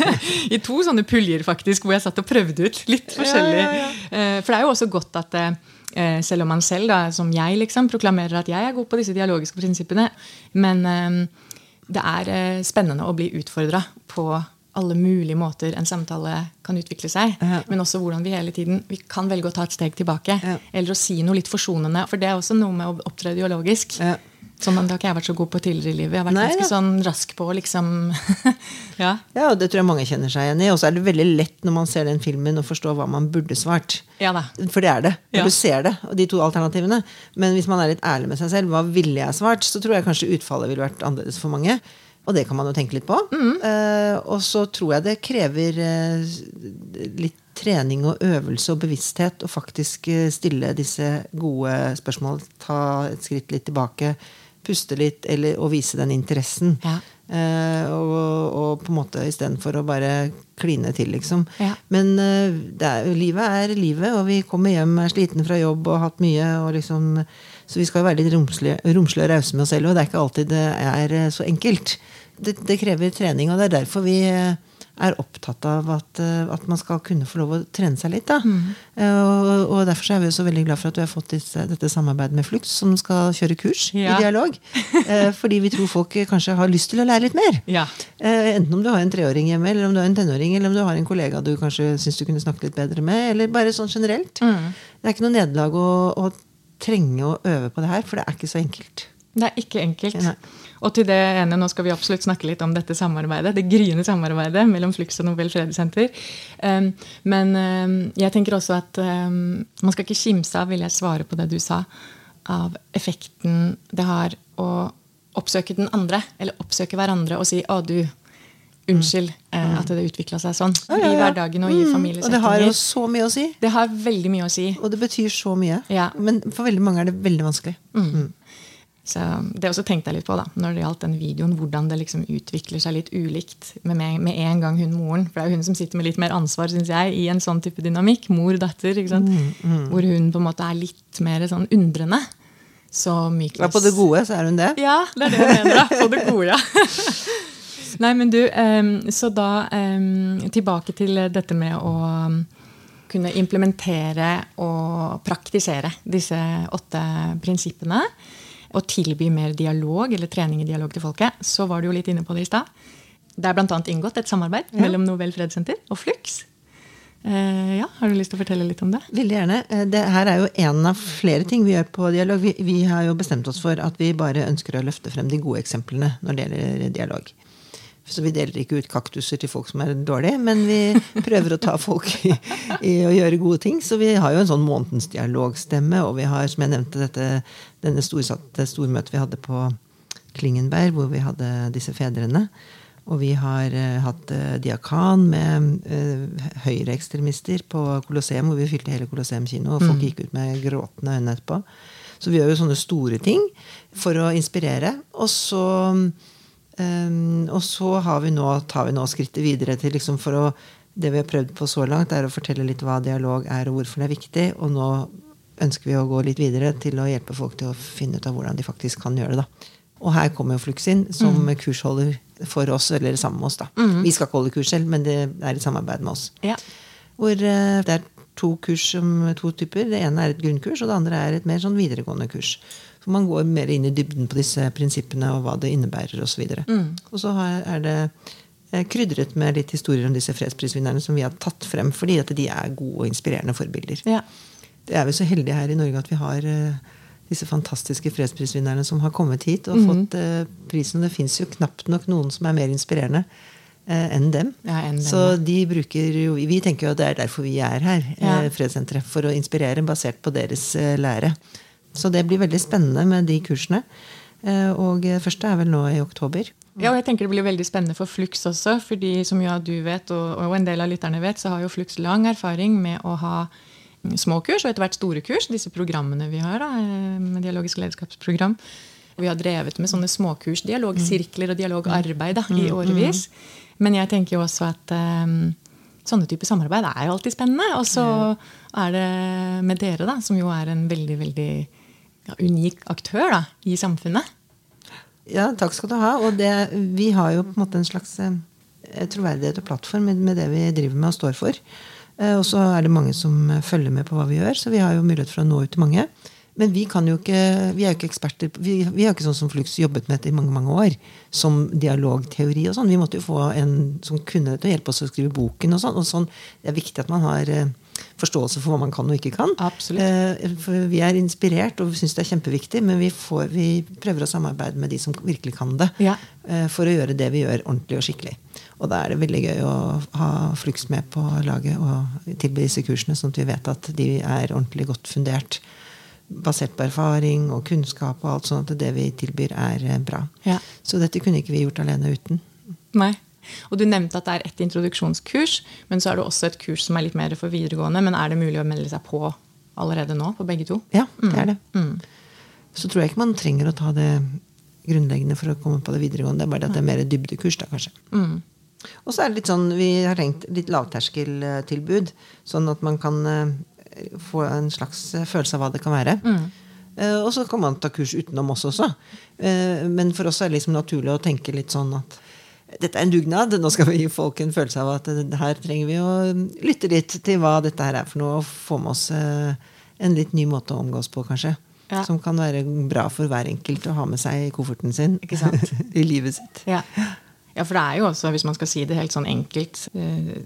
i to sånne puljer, faktisk, hvor jeg satt og prøvde ut litt forskjellig. Eh, For det er jo også godt at eh, selv om man selv, da, som jeg, liksom, proklamerer at jeg er god på disse dialogiske prinsippene, men eh, det er spennende å bli utfordra på alle mulige måter en samtale kan utvikle seg. Ja. Men også hvordan vi hele tiden vi kan velge å ta et steg tilbake. Ja. Eller å si noe litt forsonende. For det er også noe med å opptre dialogisk. Ja. Sånn, det har ikke jeg vært så god på tidligere i livet. Jeg har vært Nei, ganske ja. sånn rask på liksom Ja. Ja, og det tror jeg mange kjenner seg igjen i. Og så er det veldig lett når man ser den filmen å forstå hva man burde svart. ja. For det er det. Når du ser det, og de to alternativene. Men hvis man er litt ærlig med seg selv, hva ville jeg svart, så tror jeg kanskje utfallet ville vært annerledes for mange. Og det kan man jo tenke litt på. Eh, og så tror jeg det krever uh, litt trening og øvelse og bevissthet å faktisk uh, stille disse gode spørsmål. Ta et skritt litt tilbake, puste litt, eller, og vise den interessen. Ja. Eh, og, og på en måte istedenfor å bare kline til, liksom. Ja. Men eh, er, livet er livet, og vi kommer hjem er sliten fra jobb og har hatt mye. Og liksom, så vi skal være litt romslige, romslige og rause med oss selv, og det er ikke alltid det er eh, så enkelt. Det, det krever trening, og det er derfor vi eh, er opptatt av at, eh, at man skal kunne få lov å trene seg litt. Da. Eh, Og, og derfor så er vi så veldig glad for at du har fått disse, dette samarbeidet med Flux, som skal kjøre kurs Ja. i dialog. Eh, Fordi vi tror folk kanskje har lyst til å lære litt mer. Ja. Enten om du har en treåring hjemme, eller om du har en tenåring, eller om du har en kollega du kanskje syns du kunne snakke litt bedre med, eller bare sånn generelt. Det er ikke noe nederlag å, å trenge å øve på det her, for det er ikke så enkelt. Det er ikke enkelt. Nei. Og til det ene, nå skal vi absolutt snakke litt om dette samarbeidet, det gryende samarbeidet mellom Flux og Nobel fredssenter. Um, men um, jeg tenker også at um, man skal ikke kimse av, vil jeg svare på det du sa, av effekten det har å oppsøke den andre, eller oppsøke hverandre og si 'Å, du, unnskyld mm. at det utvikla seg sånn'. Ja, ja, I hverdagen og i Mm, familiesettinger. Og det har jo så mye å si. Det har veldig mye å si. Og det betyr så mye. Ja. Men for veldig mange er det veldig vanskelig. Så Det også tenkte jeg litt på da, når det gjaldt den videoen, hvordan det liksom utvikler seg litt ulikt med, meg, med en gang hun moren. For det er jo hun som sitter med litt mer ansvar synes jeg, i en sånn type dynamikk. Mor-datter. ikke sant? Hvor hun på en måte er litt mer sånn undrende. Så Mykles Ja, på det gode så er hun det. Ja, det er det jeg mener. da, På det gode, ja. Nei, men du, um, så da um, tilbake til dette med å kunne implementere og praktisere disse åtte prinsippene. Og tilby mer dialog eller trening i dialog til folket. Så var du jo litt inne på det i stad. Det er bl.a. inngått et samarbeid mellom Nobel fredssenter og Flux. Uh, ja, Har du lyst til å fortelle litt om det? Veldig gjerne. Eh, Det her er jo en av flere ting vi gjør på dialog. Vi, vi har jo bestemt oss for at vi bare ønsker å løfte frem de gode eksemplene når det gjelder dialog. Så vi deler ikke ut kaktuser til folk som er dårlige, men vi prøver å ta folk i, i å gjøre gode ting. Så vi har jo en sånn månedens dialogstemme, og vi har, som jeg nevnte, dette, denne storsatte stormøtet vi hadde på Klingenberg, hvor vi hadde disse fedrene. Og vi har uh, hatt uh, diakan med uh, høyreekstremister på Colosseum, hvor vi fylte hele Colosseum kino, og folk gikk ut med gråtende øyne etterpå. Så vi gjør jo sånne store ting for å inspirere. Og så, um, og så har vi nå, tar vi nå skrittet videre til liksom for å Det vi har prøvd på så langt, er å fortelle litt hva dialog er, og hvorfor det er viktig. Og nå ønsker vi å gå litt videre til å hjelpe folk til å finne ut av hvordan de faktisk kan gjøre det. da. Og her kommer jo Flux inn som kursholder for oss, eller sammen med oss. da. Vi skal ikke holde kurs selv, men det er i samarbeid med oss. Ja. Hvor uh, det er to kurs som to typer. Det ene er et grunnkurs, og det andre er et mer sånn videregående kurs. Så man går mer inn i dybden på disse prinsippene og hva det innebærer osv. Og, så og så er det eh, krydret med litt historier om disse fredsprisvinnerne som vi har tatt frem fordi at de er gode og inspirerende forbilder. Ja. Det er vi så heldige her i Norge at vi har eh, disse fantastiske fredsprisvinnerne som har kommet hit og mm. fått eh, prisen. Det fins jo knapt nok noen som er mer inspirerende enn dem. Ja, enn dem, Så de bruker jo Vi tenker jo at det er derfor vi er her, Ja. Fredssenteret. For å inspirere basert på deres lære. Så det blir veldig spennende med de kursene. Eh, og første er vel nå i oktober. Ja, og jeg tenker Det blir veldig spennende for Flux også. fordi som jo du vet, og, en del av lytterne vet, så har jo Flux lang erfaring med å ha mm, små kurs og etter hvert store kurs. Disse programmene vi har, da, eh, med dialogisk lederskapsprogram. Vi har drevet med sånne småkurs, dialogsirkler og dialogarbeid da, i årevis. Men jeg tenker jo også at um, sånne typer samarbeid er jo alltid spennende. Og så er det med dere, da, som jo er en veldig, veldig ja, unik aktør da, i samfunnet. Ja, takk skal du ha. Og det, vi har jo på en måte en slags eh, troverdighet og plattform med, det vi driver med og står for. Eh, og så er det mange som eh, følger med på hva vi gjør, så vi har jo mulighet for å nå ut til mange. Men vi kan jo ikke, vi er jo ikke eksperter. Vi, vi har ikke sånn som Flux jobbet med dette i mange mange år. Som dialogteori og sånn. Vi måtte jo få en som kunne dette, hjelpe oss å skrive boken. og sånn. Og sånn, Det er viktig at man har eh, forståelse for hva man kan og ikke kan. Absolutt. Eh, vi er inspirert og vi syns det er kjempeviktig, men vi, får, vi prøver å samarbeide med de som virkelig kan det. Ja. eh, For å gjøre det vi gjør, ordentlig og skikkelig. Og da er det veldig gøy å ha Flux med på laget og tilby disse kursene, sånn at vi vet at de er ordentlig godt fundert. Basert på erfaring og kunnskap, og alt sånn at det vi tilbyr, er eh, bra. Ja. Så dette kunne ikke vi gjort alene uten. Nei. Og Du nevnte at det er et introduksjonskurs, men så er det også et kurs som er litt mer for videregående. Men er det mulig å melde seg på allerede nå på begge to? Ja, det er det. Mm. Så tror jeg ikke man trenger å ta det grunnleggende for å komme på det videregående. Det er bare at det er mer dybdekurs, da, kanskje. Mm. Og så er det litt sånn, vi har tenkt litt lavterskeltilbud, sånn at man kan eh, få en slags eh, følelse av hva det kan være. Mm. Og så kan man ta kurs utenom oss også. Eh, Men for oss er det liksom naturlig å tenke litt sånn at dette er en dugnad. Nå skal vi gi folk en følelse av at her trenger vi å lytte litt til hva dette her er for noe, og få med oss eh, en litt ny måte å omgås på, kanskje. Ja. Som kan være bra for hver enkelt å ha med seg i kofferten sin i livet sitt. Ja. ja, for det er jo også, hvis man skal si det helt sånn enkelt eh,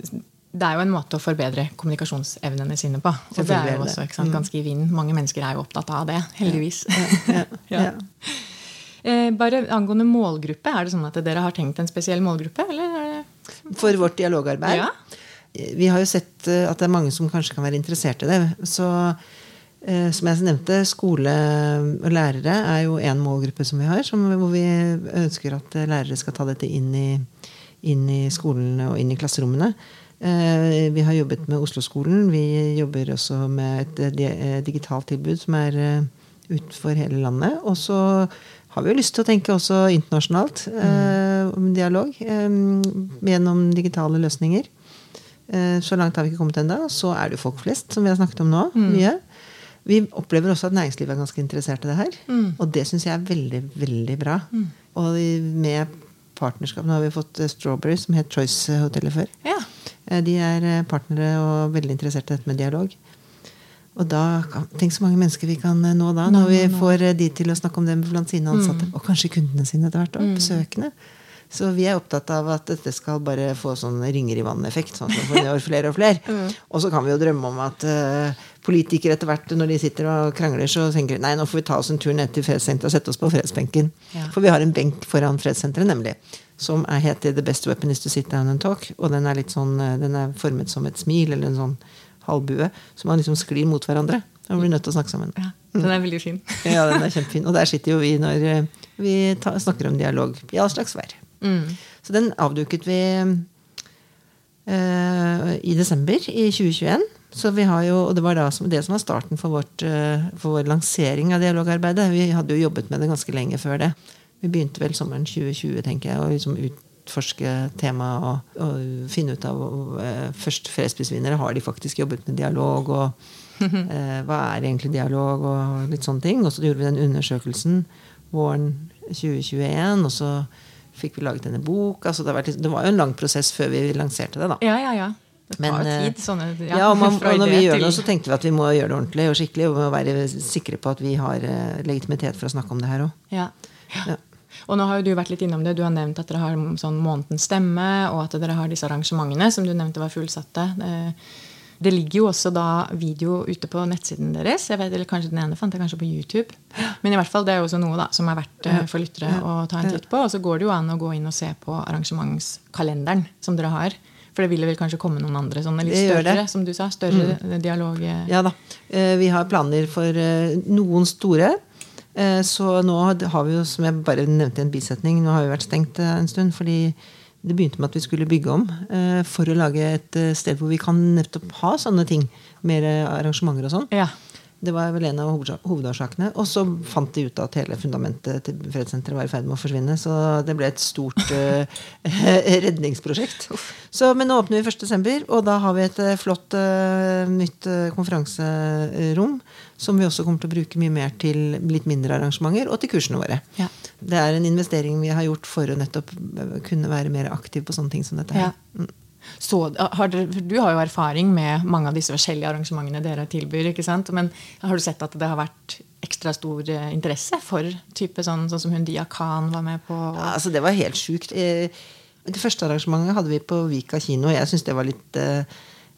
Det er jo en måte å forbedre kommunikasjonsevnene sine på. Og det er jo også sant, ganske i vinden. Mange mennesker er jo opptatt av det, heldigvis. Ja, Ja. Eh, Bare angående målgruppe, er det sånn at dere har tenkt en spesiell målgruppe? Eller For vårt dialogarbeid. Ja. Vi har jo sett eh, at det er mange som kanskje kan være interessert i det. Så eh, som jeg nevnte, skole og lærere er jo en målgruppe som vi har. Som, hvor vi ønsker at lærere skal ta dette inn i, inn i skolene og inn i klasserommene. Vi har jobbet med Oslo-skolen. Vi jobber også med et di- digitalt tilbud som er utenfor hele landet. Og så har vi jo lyst til å tenke også internasjonalt eh, om dialog eh, gjennom digitale løsninger. Eh, Så langt har vi ikke kommet ennå. Så er det jo folk flest, som vi har snakket om nå. mye. Vi opplever også at næringslivet er ganske interessert i det her. Og det syns jeg er veldig, veldig bra. Og med partnerskap Nå har vi fått eh, Strawberry, som het Choice-hotellet før. Ja. Eh, De er eh, partnere og veldig interessert i dette med dialog. Og da, Tenk så mange mennesker vi kan eh, nå da, når vi får eh, de til å snakke om det blant sine ansatte. Og kanskje kundene sine etter hvert. Og besøkende. Så vi er opptatt av at dette skal bare få sånn ringer i vannet-effekt. Sånn at vi får flere og flere. Og så kan vi jo drømme om at uh, politikere etter hvert, når de sitter og krangler, så tenker de nei, nå får vi ta oss en tur ned til fredssenteret og sette oss på fredsbenken. Ja. For vi har en benk foran fredssenteret, nemlig. Som er heter The Best Weapon is to sit down and talk. Og den er litt sånn, den er formet som et smil, eller en sånn halvbue. Så man liksom sklir mot hverandre. Da blir vi nødt til å snakke sammen. ja. Den er veldig fin. Ja, den er kjempefin. Og der sitter jo vi når eh, vi ta, snakker om dialog i all slags vær. Mm. Så den avduket vi uh, i desember i 2021. Så vi har jo, og Det var da som, det som var starten for, vårt, eh, for vår lansering av dialogarbeidet. Vi hadde jo jobbet med det ganske lenge før det. Vi begynte vel sommeren 2020, tenker jeg, å liksom utforske temaet og, og finne ut av eh, Først fredsprisvinnere, har de faktisk jobbet med dialog? Og eh, hva er egentlig dialog? Og litt sånne ting. Og så gjorde vi den undersøkelsen våren 2021. og så fikk vi laget denne boka. Så det, det var jo en lang prosess før vi lanserte det. da. Ja, ja, ja. Det tar Men, eh, tid. Sånne, Ja, og, man, og når vi gjør det, så tenkte vi at vi må gjøre det ordentlig og skikkelig. Og vi må være sikre på at vi har eh, legitimitet for å snakke om det her òg. Ja. Ja. Og nå har jo du vært litt innom det. Du har nevnt at dere har sånn månedens stemme, og at dere har disse arrangementene som du nevnte var fullsatte. Eh, Det ligger jo også da video ute på nettsiden deres. Jeg vet, eller kanskje Den ene fant jeg kanskje på YouTube. Men i hvert fall, det er jo også noe da, som er verdt eh, for lyttere å ta en titt på. Og så går det jo an å gå inn og se på arrangementskalenderen som dere har. For det vil vel kanskje komme noen andre sånne litt større, som du sa, større dialog... eh, Ja da. Vi har planer for noen store. Eh, Så nå har vi jo, som jeg bare nevnte i en bisetning, nå har vi vært stengt eh, en stund. Fordi det begynte med at vi skulle bygge om eh, for å lage et sted hvor vi kan nettopp ha sånne ting. Mer arrangementer og sånn. Ja. Det var vel en av hovedårsakene. Og så fant de ut at hele fundamentet til Fredssenteret var i ferd med å forsvinne. Så det ble et stort uh, redningsprosjekt. Så, men nå åpner vi 1.12., og da har vi et eh, flott uh, nytt konferanserom. Som vi også kommer til å bruke mye mer til litt mindre arrangementer og til kursene våre. Ja. Det er en investering vi har gjort for å nettopp kunne være mer aktiv på sånne ting som dette. her. Ja. Så, har dere, du har jo erfaring med mange av disse forskjellige arrangementene dere tilbyr. ikke sant? Men har du sett at det har vært ekstra stor eh, interesse for type sånn, sånn som hun Dia Khan var med på? Ja, altså Det var helt sjukt. Eh, Det første arrangementet hadde vi på Vika kino. Jeg syns det var litt, eh,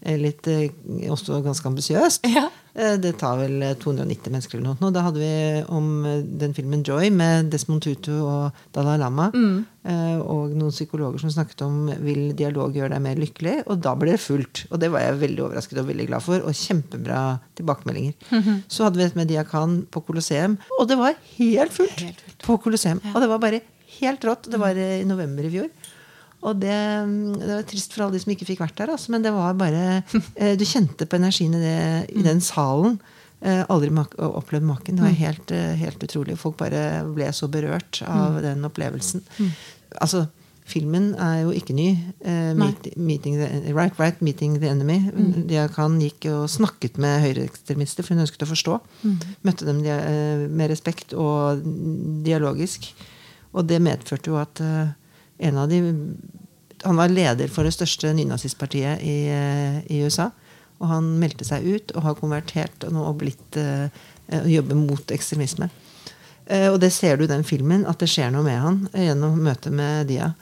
litt eh, også ganske ambisiøst. Ja. Eh, Det tar vel eh, 290 mennesker eller noe. Da hadde vi om eh, den filmen Joy med Desmond Tutu og Dalai Lama. Mm. Og noen psykologer som snakket om vil dialog gjøre deg mer lykkelig. Og da ble det fullt. Og det var jeg veldig overrasket og veldig glad for. Og kjempebra tilbakemeldinger. Så hadde vi et med Diakan på Colosseum, og det var helt fullt, Helt fullt. på Colosseum. Og det var bare helt rått. Det var eh, i november i fjor. Og det, det var trist for alle de som ikke fikk vært der, altså, men det var bare eh, Du kjente på energien i, det, i den salen. Eh, aldri opplevd maken. Det var helt, eh, helt utrolig. Folk bare ble så berørt av den opplevelsen. Altså, filmen er jo ikke ny. Meet, meeting the, right, right, meeting the enemy. Dia Khan gikk og snakket med høyreekstremister, for hun ønsket å forstå. Møtte dem med respekt og dialogisk. Og det medførte jo at en av de Han var leder for det største nynazistpartiet i, eh, i USA. Og han meldte seg ut og har konvertert og nå blitt uh, jobber mot ekstremisme. Uh, og det ser du i den filmen, at det skjer noe med han gjennom møtet med Dia.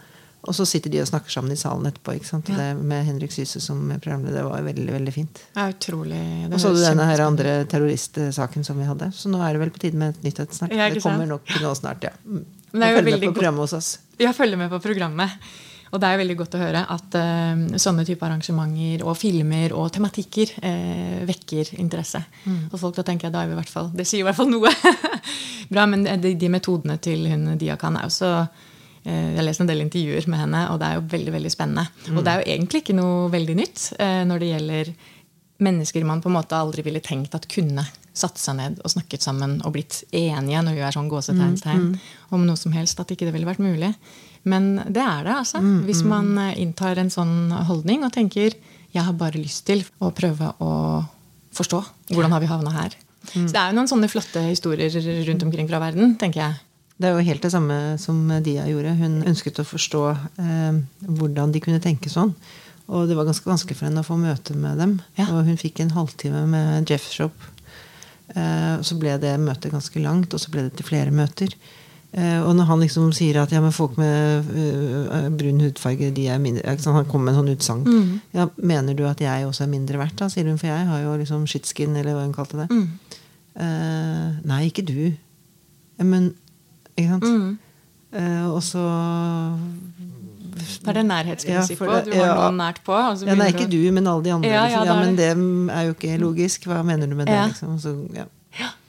Og så sitter de og snakker sammen i salen etterpå. ikke sant? Ja. det Med Henrik Syse som programleder. Det var veldig veldig fint. Er utrolig Og så du denne her andre terroristsaken som vi hadde. Så nå er det vel på tide med et nytt et snart. Ja, det kommer nok nå snart, ja. Mm. Men det er jo Følg med på programmet hos oss. Ja, følger med på programmet. Og det er jo veldig godt å høre at uh, sånne type arrangementer og filmer og tematikker uh, vekker interesse Og folk. Da tenker jeg da er vi i hvert fall Det sier i hvert fall noe. Bra, men de, de metodene til hun Diakan er også så eh, Jeg har lest en del intervjuer med henne, og det er jo veldig veldig spennende. Og det er jo egentlig ikke noe veldig nytt når det gjelder mennesker man på en måte aldri ville tenkt at kunne satt seg ned og snakket sammen og blitt enige når vi er sånn gåsetegnstegn om noe som helst. At ikke det ville vært mulig. Men det er det, altså. Hvis man eh, inntar en sånn holdning og tenker jeg har bare lyst til å prøve å forstå hvordan har vi havna her. Så det er jo noen sånne flotte historier rundt omkring fra verden, tenker jeg. Det er jo helt det samme som Dia gjorde. Hun ønsket å forstå eh, hvordan de kunne tenke sånn. Og det var ganske vanskelig for henne å få møte med dem. Ja. Og hun fikk en halvtime med Jeff Shop. Eh, og så ble det møtet ganske langt, og så ble det til flere møter. Eh, og når han liksom sier at ja, men folk med uh, brun hudfarge de er mindre ikke sant? Han kommer med en sånn utsagn. Mm. Ja, mener du at jeg også er mindre verdt, da? sier hun. For jeg har jo liksom shitskin, eller hva hun kalte det. Mm. Eh, nei, ikke du. Men Ikke sant? Mm. Eh, og så Det er det nærhetsprinsippet. Ja, du har ja. noen nært på. Ja, nei, ikke du men alle de andre. Ja, ja, liksom. ja, er men det. er jo ikke logisk. Hva mener du med det? Ja. Liksom? Så, ja.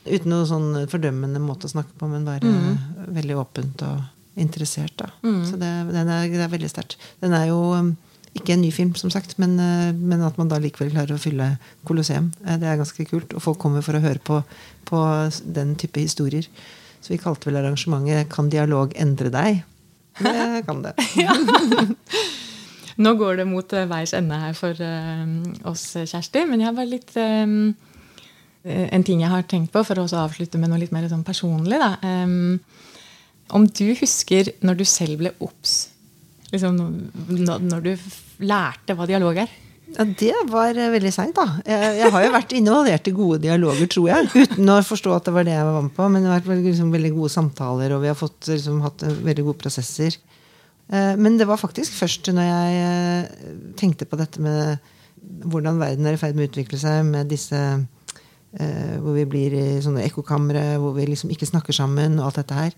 Uten noe sånn fordømmende måte å snakke på, men bare Mm. veldig åpent og interessert. Da. Så det, den er, det er veldig sterkt. Den er jo um, ikke en ny film, som sagt, men, uh, men at man da likevel klarer å fylle Colosseum. eh, Det er ganske kult. Og folk kommer for å høre på, på den type historier. Så vi kalte vel arrangementet 'Kan dialog endre deg'? Kan det. Nå går det mot eh, veis ende her for eh, oss, Kjersti. Men jeg har bare litt eh, En ting jeg har tenkt på, for å avslutte med noe litt mer sånn personlig. Eh, om du husker når du selv ble obs? Liksom, når du lærte hva dialog er? Ja, Det var eh, veldig seint, da. Jeg, jeg har jo vært involvert i gode dialoger, tror jeg. Uten å forstå at det var det jeg var med på. Men det har vært veldig, liksom, veldig gode samtaler, og vi har fått, liksom, hatt eh, veldig gode prosesser. Eh, Men det var faktisk først når jeg tenkte på dette med hvordan verden er i ferd med å utvikle seg med disse Hvor vi blir i sånne ekkokamre, hvor vi liksom ikke snakker sammen, og alt dette her.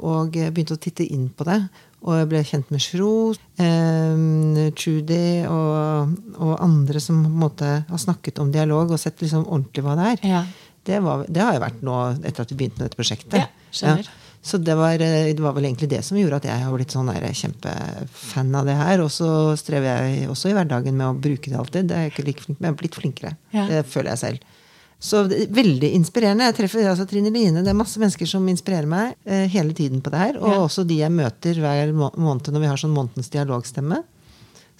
Og begynte å titte inn på det. Og jeg ble kjent med Shro, eh, Trudy og, og, andre som på en måte har snakket om dialog og sett liksom ordentlig hva det er. Ja. Det, var, det, har jo vært nå etter at vi begynte med dette prosjektet. Ja. Så det var, eh, det var, vel egentlig det som gjorde at jeg har blitt sånn der, kjempefan av det her. Og så strever jeg også i hverdagen med å bruke det alltid. Det er jeg ikke like flink, men jeg har blitt flinkere. Ja. Det føler jeg selv. Så veldig inspirerende. Jeg treffer altså Trine Line. Det er masse mennesker som inspirerer meg eh, hele tiden på det her. Og ja. også de jeg møter hver måned når vi har sånn månedens dialogstemme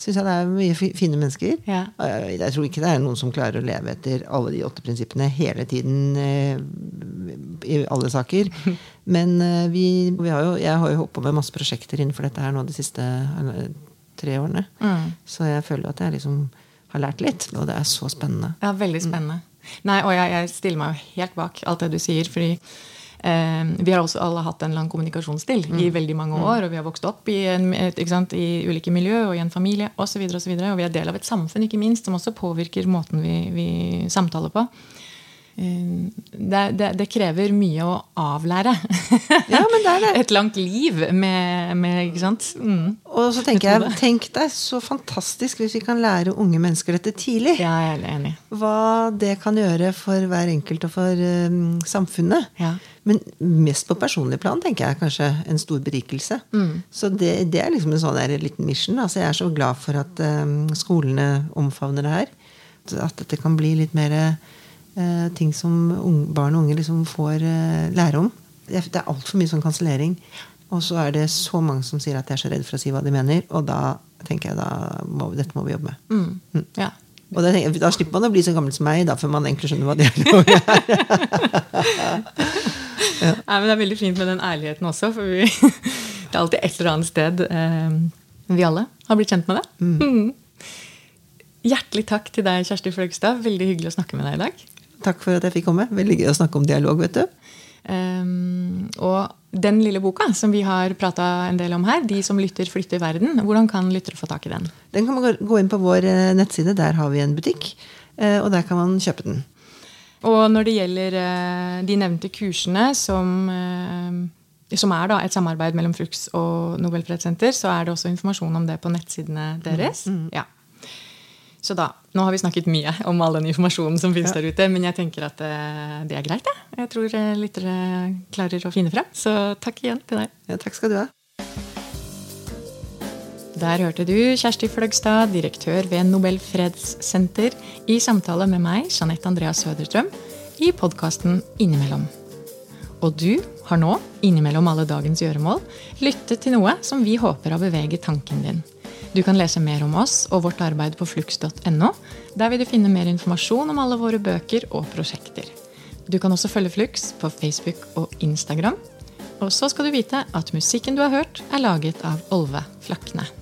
syns jeg det er mye fine mennesker. Ja. Jeg tror ikke det er noen som klarer å leve etter alle de åtte prinsippene hele tiden eh, i alle saker. Men eh, vi, vi har jo, jeg har jo holdt på med masse prosjekter innenfor dette her nå de siste tre årene. Mm. Så jeg føler at jeg liksom har lært litt, og det er så spennende. Ja, veldig spennende. Nei, og jeg, jeg, stiller meg jo helt bak alt det du sier. fordi Eh, vi har også alle hatt en lang kommunikasjonsstil mm. i veldig mange mm. år. Og vi har vokst opp i, en, sant, i ulike miljø og i en familie osv. Og, så videre, og, og vi er del av et samfunn ikke minst, som også påvirker måten vi, vi samtaler på. Eh, det, det, det, krever mye å avlære. Ja, men det er det. Et langt liv med, med ikke sant? Mm. Og så tenker jeg, tenk deg så fantastisk hvis vi kan lære unge mennesker dette tidlig. Ja, jeg er enig. Hva det kan gjøre for hver enkelt og for um, samfunnet. Ja. Men mest på personlig plan tenker jeg kanskje en stor berikelse. Mm. Så det, det, er liksom en sånn der, liten mission. Altså, jeg er så glad for at um, skolene omfavner det her. At dette kan bli litt mer ting som barn og unge liksom får eh, lære om. Det, er altfor mye sånn kansellering. Og så er det så mange som sier at de er så redde for å si hva de mener. Og da tenker jeg da må, dette må vi jobbe med. Mm. Mm. Ja. Og jeg, da, slipper man å bli så gammel som meg, da, før man egentlig skjønner hva det er. ja. Nei, men det er veldig fint med den ærligheten også. For vi, det er alltid et eller annet sted eh, vi alle har blitt kjent med det. Mm. mm. Hjertelig takk til deg, Kjersti Fløgstad. Veldig hyggelig å snakke med deg i dag. Takk for at jeg fikk komme. Veldig gøy å snakke om dialog. vet du. Um, og den lille boka som vi har prata en del om her, 'De som lytter, flytter verden', hvordan kan lyttere få tak i den? Den kan man gå inn på vår eh, nettside. Der har vi en butikk. Eh, og der kan man kjøpe den. Og når det gjelder eh, de nevnte kursene, som, som er et samarbeid mellom Flux og Nobelfredssenter, så er det også informasjon om det på nettsidene deres. Mm. Ja. Så da, Nå har vi snakket mye om all den informasjonen som finnes ja. der ute, men jeg tenker at uh, det er greit. Jeg, jeg tror uh, lyttere klarer å finne frem. Så takk igjen til deg. Ja, takk skal du ha. Der hørte du Kjersti Fløgstad, direktør ved Nobel fredssenter, i samtale med meg, Jeanette Andrea Søderstrøm, i podkasten Innimellom. Og du har nå, innimellom alle dagens gjøremål, lyttet til noe som vi håper har beveget tanken din. Du kan lese mer om oss og vårt arbeid på flux.no. Der vil du finne mer informasjon om alle våre bøker og prosjekter. Du kan også følge Flux på Facebook og Instagram. Og så skal du vite at musikken du har hørt, er laget av Olve Flakne.